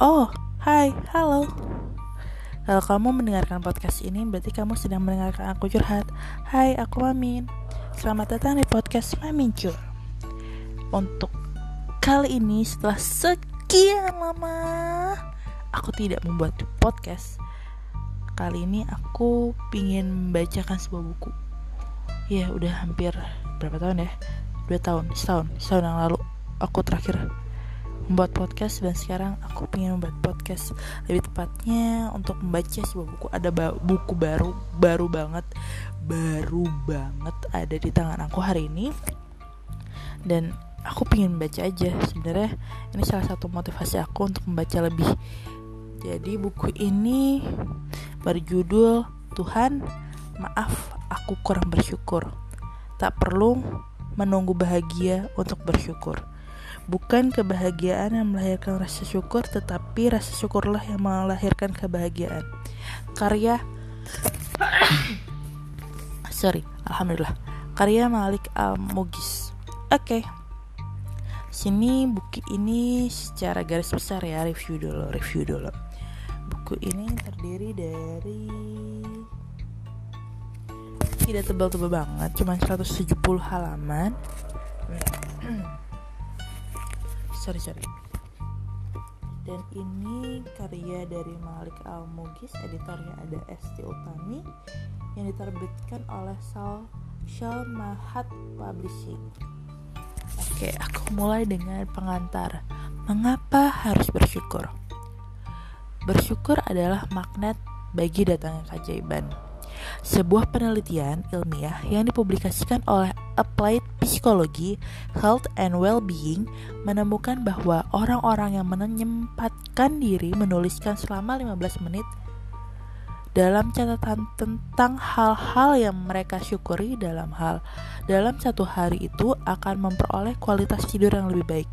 Oh, hai, halo. Kalau kamu mendengarkan podcast ini, berarti kamu sedang mendengarkan aku curhat. Hai, aku Mamin. Selamat datang di podcast Mamin Cur. Untuk kali ini, setelah sekian lama, aku tidak membuat podcast. Kali ini aku ingin membacakan sebuah buku. Ya, udah hampir berapa tahun ya? Dua tahun, setahun, setahun yang lalu aku terakhir membuat podcast dan sekarang aku pengen membuat podcast. Lebih tepatnya untuk membaca sebuah buku. Ada ba buku baru baru banget baru banget ada di tangan aku hari ini. Dan aku pengen membaca aja. Sebenarnya ini salah satu motivasi aku untuk membaca lebih. Jadi buku ini berjudul Tuhan maaf aku kurang bersyukur. Tak perlu menunggu bahagia untuk bersyukur Bukan kebahagiaan yang melahirkan rasa syukur, tetapi rasa syukurlah yang melahirkan kebahagiaan. Karya Sorry, alhamdulillah. Karya Malik Al-Mugis. Oke. Okay. Sini buku ini secara garis besar ya review dulu, review dulu. Buku ini terdiri dari tidak tebal-tebal banget, cuma 170 halaman sorry sorry. Dan ini karya dari Malik Al Mugis editornya ada ST Utami yang diterbitkan oleh Sal Shal Mahat Publishing. Oke aku mulai dengan pengantar. Mengapa harus bersyukur? Bersyukur adalah magnet bagi datangnya keajaiban sebuah penelitian ilmiah yang dipublikasikan oleh Applied Psychology, Health and Well-being menemukan bahwa orang-orang yang menyempatkan diri menuliskan selama 15 menit dalam catatan tentang hal-hal yang mereka syukuri dalam hal dalam satu hari itu akan memperoleh kualitas tidur yang lebih baik.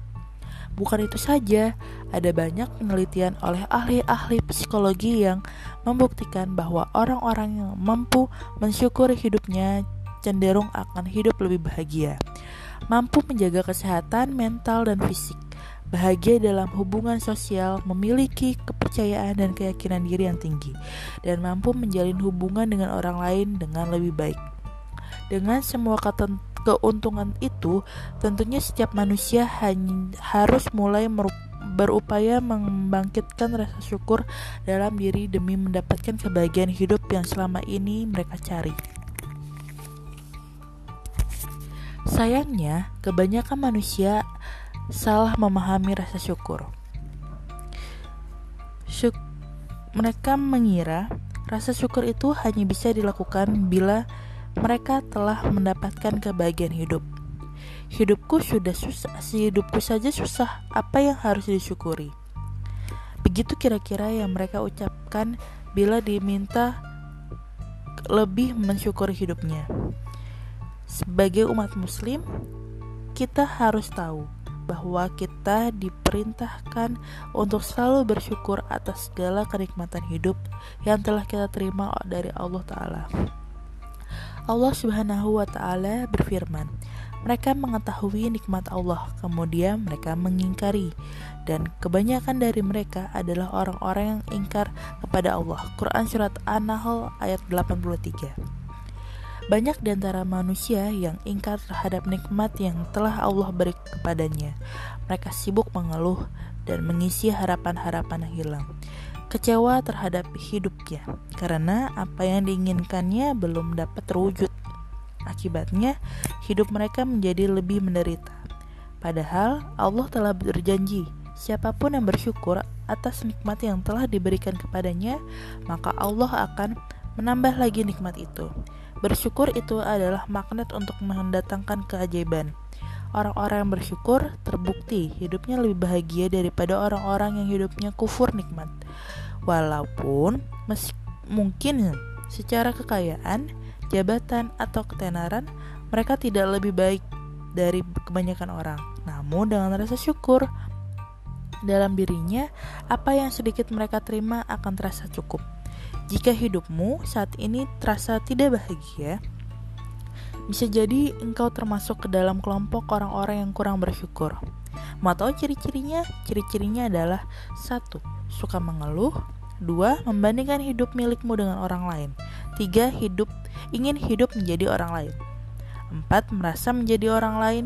Bukan itu saja, ada banyak penelitian oleh ahli-ahli psikologi yang membuktikan bahwa orang-orang yang mampu mensyukuri hidupnya cenderung akan hidup lebih bahagia, mampu menjaga kesehatan mental dan fisik, bahagia dalam hubungan sosial, memiliki kepercayaan dan keyakinan diri yang tinggi, dan mampu menjalin hubungan dengan orang lain dengan lebih baik. Dengan semua keuntungan itu, tentunya setiap manusia harus mulai berupaya membangkitkan rasa syukur dalam diri demi mendapatkan kebahagiaan hidup yang selama ini mereka cari. Sayangnya, kebanyakan manusia salah memahami rasa syukur. Syuk mereka mengira rasa syukur itu hanya bisa dilakukan bila mereka telah mendapatkan kebahagiaan hidup. Hidupku sudah susah, si hidupku saja susah, apa yang harus disyukuri? Begitu kira-kira yang mereka ucapkan bila diminta lebih mensyukuri hidupnya. Sebagai umat muslim, kita harus tahu bahwa kita diperintahkan untuk selalu bersyukur atas segala kenikmatan hidup yang telah kita terima dari Allah Ta'ala. Allah Subhanahu wa Ta'ala berfirman, "Mereka mengetahui nikmat Allah, kemudian mereka mengingkari, dan kebanyakan dari mereka adalah orang-orang yang ingkar kepada Allah." Quran Surat An-Nahl ayat 83. Banyak di antara manusia yang ingkar terhadap nikmat yang telah Allah beri kepadanya. Mereka sibuk mengeluh dan mengisi harapan-harapan yang hilang kecewa terhadap hidupnya karena apa yang diinginkannya belum dapat terwujud. Akibatnya, hidup mereka menjadi lebih menderita. Padahal Allah telah berjanji, siapa pun yang bersyukur atas nikmat yang telah diberikan kepadanya, maka Allah akan menambah lagi nikmat itu. Bersyukur itu adalah magnet untuk mendatangkan keajaiban. Orang-orang yang bersyukur terbukti hidupnya lebih bahagia daripada orang-orang yang hidupnya kufur nikmat. Walaupun mungkin secara kekayaan, jabatan, atau ketenaran, mereka tidak lebih baik dari kebanyakan orang. Namun dengan rasa syukur dalam dirinya, apa yang sedikit mereka terima akan terasa cukup. Jika hidupmu saat ini terasa tidak bahagia, bisa jadi engkau termasuk ke dalam kelompok orang-orang yang kurang bersyukur. Mau tahu ciri-cirinya? Ciri-cirinya adalah satu, suka mengeluh, dua, membandingkan hidup milikmu dengan orang lain, tiga, hidup ingin hidup menjadi orang lain, empat, merasa menjadi orang lain,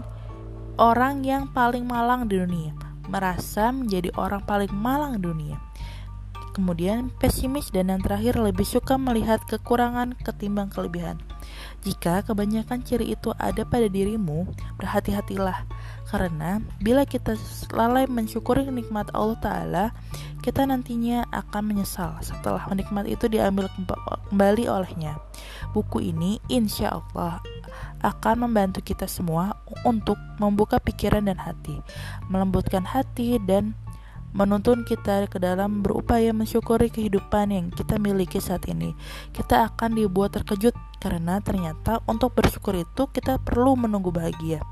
orang yang paling malang di dunia, merasa menjadi orang paling malang di dunia. Kemudian pesimis dan yang terakhir lebih suka melihat kekurangan ketimbang kelebihan. Jika kebanyakan ciri itu ada pada dirimu, berhati-hatilah karena bila kita lalai mensyukuri nikmat Allah Ta'ala, kita nantinya akan menyesal setelah nikmat itu diambil kembali olehnya. Buku ini insya Allah akan membantu kita semua untuk membuka pikiran dan hati, melembutkan hati dan menuntun kita ke dalam berupaya mensyukuri kehidupan yang kita miliki saat ini. Kita akan dibuat terkejut karena ternyata untuk bersyukur itu kita perlu menunggu bahagia.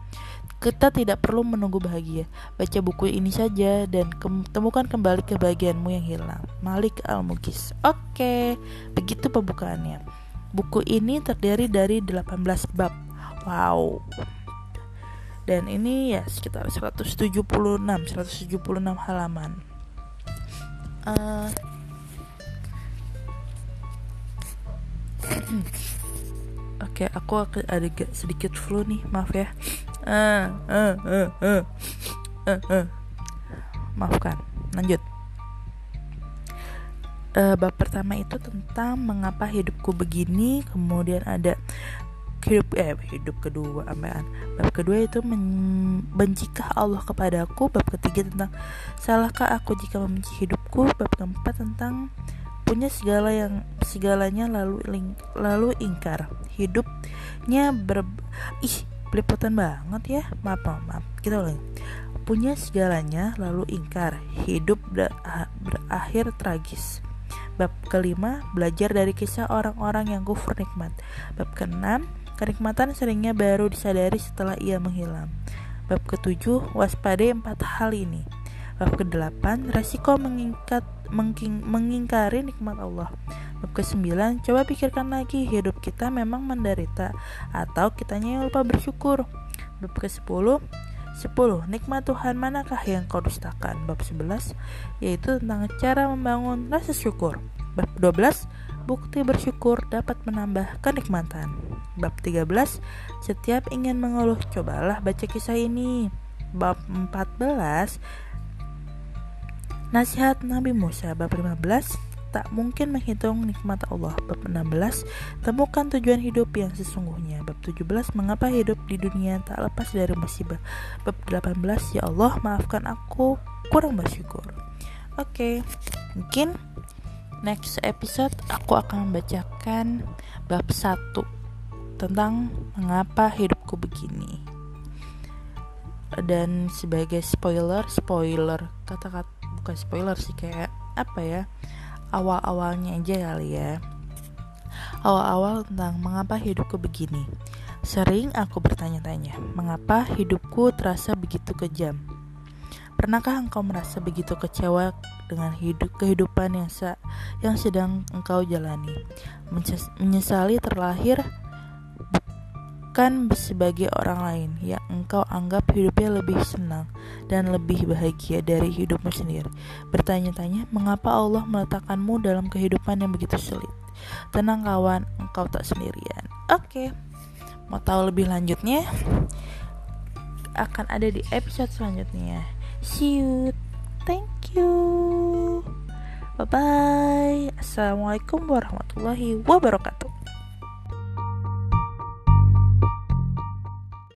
Kita tidak perlu menunggu bahagia. Baca buku ini saja dan temukan kembali kebahagiaanmu yang hilang. Malik Al-Mugis. Oke, begitu pembukaannya. Buku ini terdiri dari 18 bab. Wow dan ini ya sekitar 176 176 halaman uh, Oke, okay, aku ada sedikit flu nih, maaf ya. Uh, uh, uh, uh, uh. Maafkan. Lanjut. Uh, bab pertama itu tentang mengapa hidupku begini, kemudian ada hidup eh hidup kedua amaan bab kedua itu membencikah Allah kepadaku? Bab ketiga tentang salahkah aku jika membenci hidupku? Bab keempat tentang punya segala yang segalanya lalu ling, lalu ingkar. Hidupnya ber ih peliputan banget ya. Maaf maaf, maaf. kita ulang punya segalanya lalu ingkar. Hidup ber, berakhir tragis. Bab kelima, belajar dari kisah orang-orang yang kufur nikmat. Bab keenam, Kenikmatan seringnya baru disadari setelah ia menghilang. Bab ketujuh, waspadai empat hal ini. Bab kedelapan, resiko mengingkat, mengking, mengingkari nikmat Allah. Bab kesembilan, coba pikirkan lagi hidup kita memang menderita atau kitanya yang lupa bersyukur. Bab ke sepuluh, sepuluh Nikmat Tuhan manakah yang kau dustakan? Bab sebelas, yaitu tentang cara membangun rasa syukur. Bab dua belas, bukti bersyukur dapat menambah kenikmatan. Bab 13 Setiap ingin mengeluh Cobalah baca kisah ini. Bab 14 Nasihat Nabi Musa. Bab 15 Tak mungkin menghitung nikmat Allah. Bab 16 Temukan tujuan hidup yang sesungguhnya. Bab 17 Mengapa hidup di dunia tak lepas dari musibah? Bab 18 Ya Allah maafkan aku kurang bersyukur. Oke okay. Mungkin next episode aku akan membacakan bab 1 tentang mengapa hidupku begini. Dan sebagai spoiler, spoiler kata-kata bukan spoiler sih kayak apa ya? Awal-awalnya aja kali ya. Awal-awal tentang mengapa hidupku begini. Sering aku bertanya-tanya, mengapa hidupku terasa begitu kejam? Pernahkah engkau merasa begitu kecewa dengan hidup kehidupan yang yang sedang engkau jalani? Menyesali terlahir bukan sebagai orang lain yang engkau anggap hidupnya lebih senang dan lebih bahagia dari hidupmu sendiri. Bertanya-tanya, mengapa Allah meletakkanmu dalam kehidupan yang begitu sulit? Tenang kawan, engkau tak sendirian. Oke, mau tahu lebih lanjutnya? Akan ada di episode selanjutnya. See you, thank you, bye bye. Assalamualaikum warahmatullahi wabarakatuh.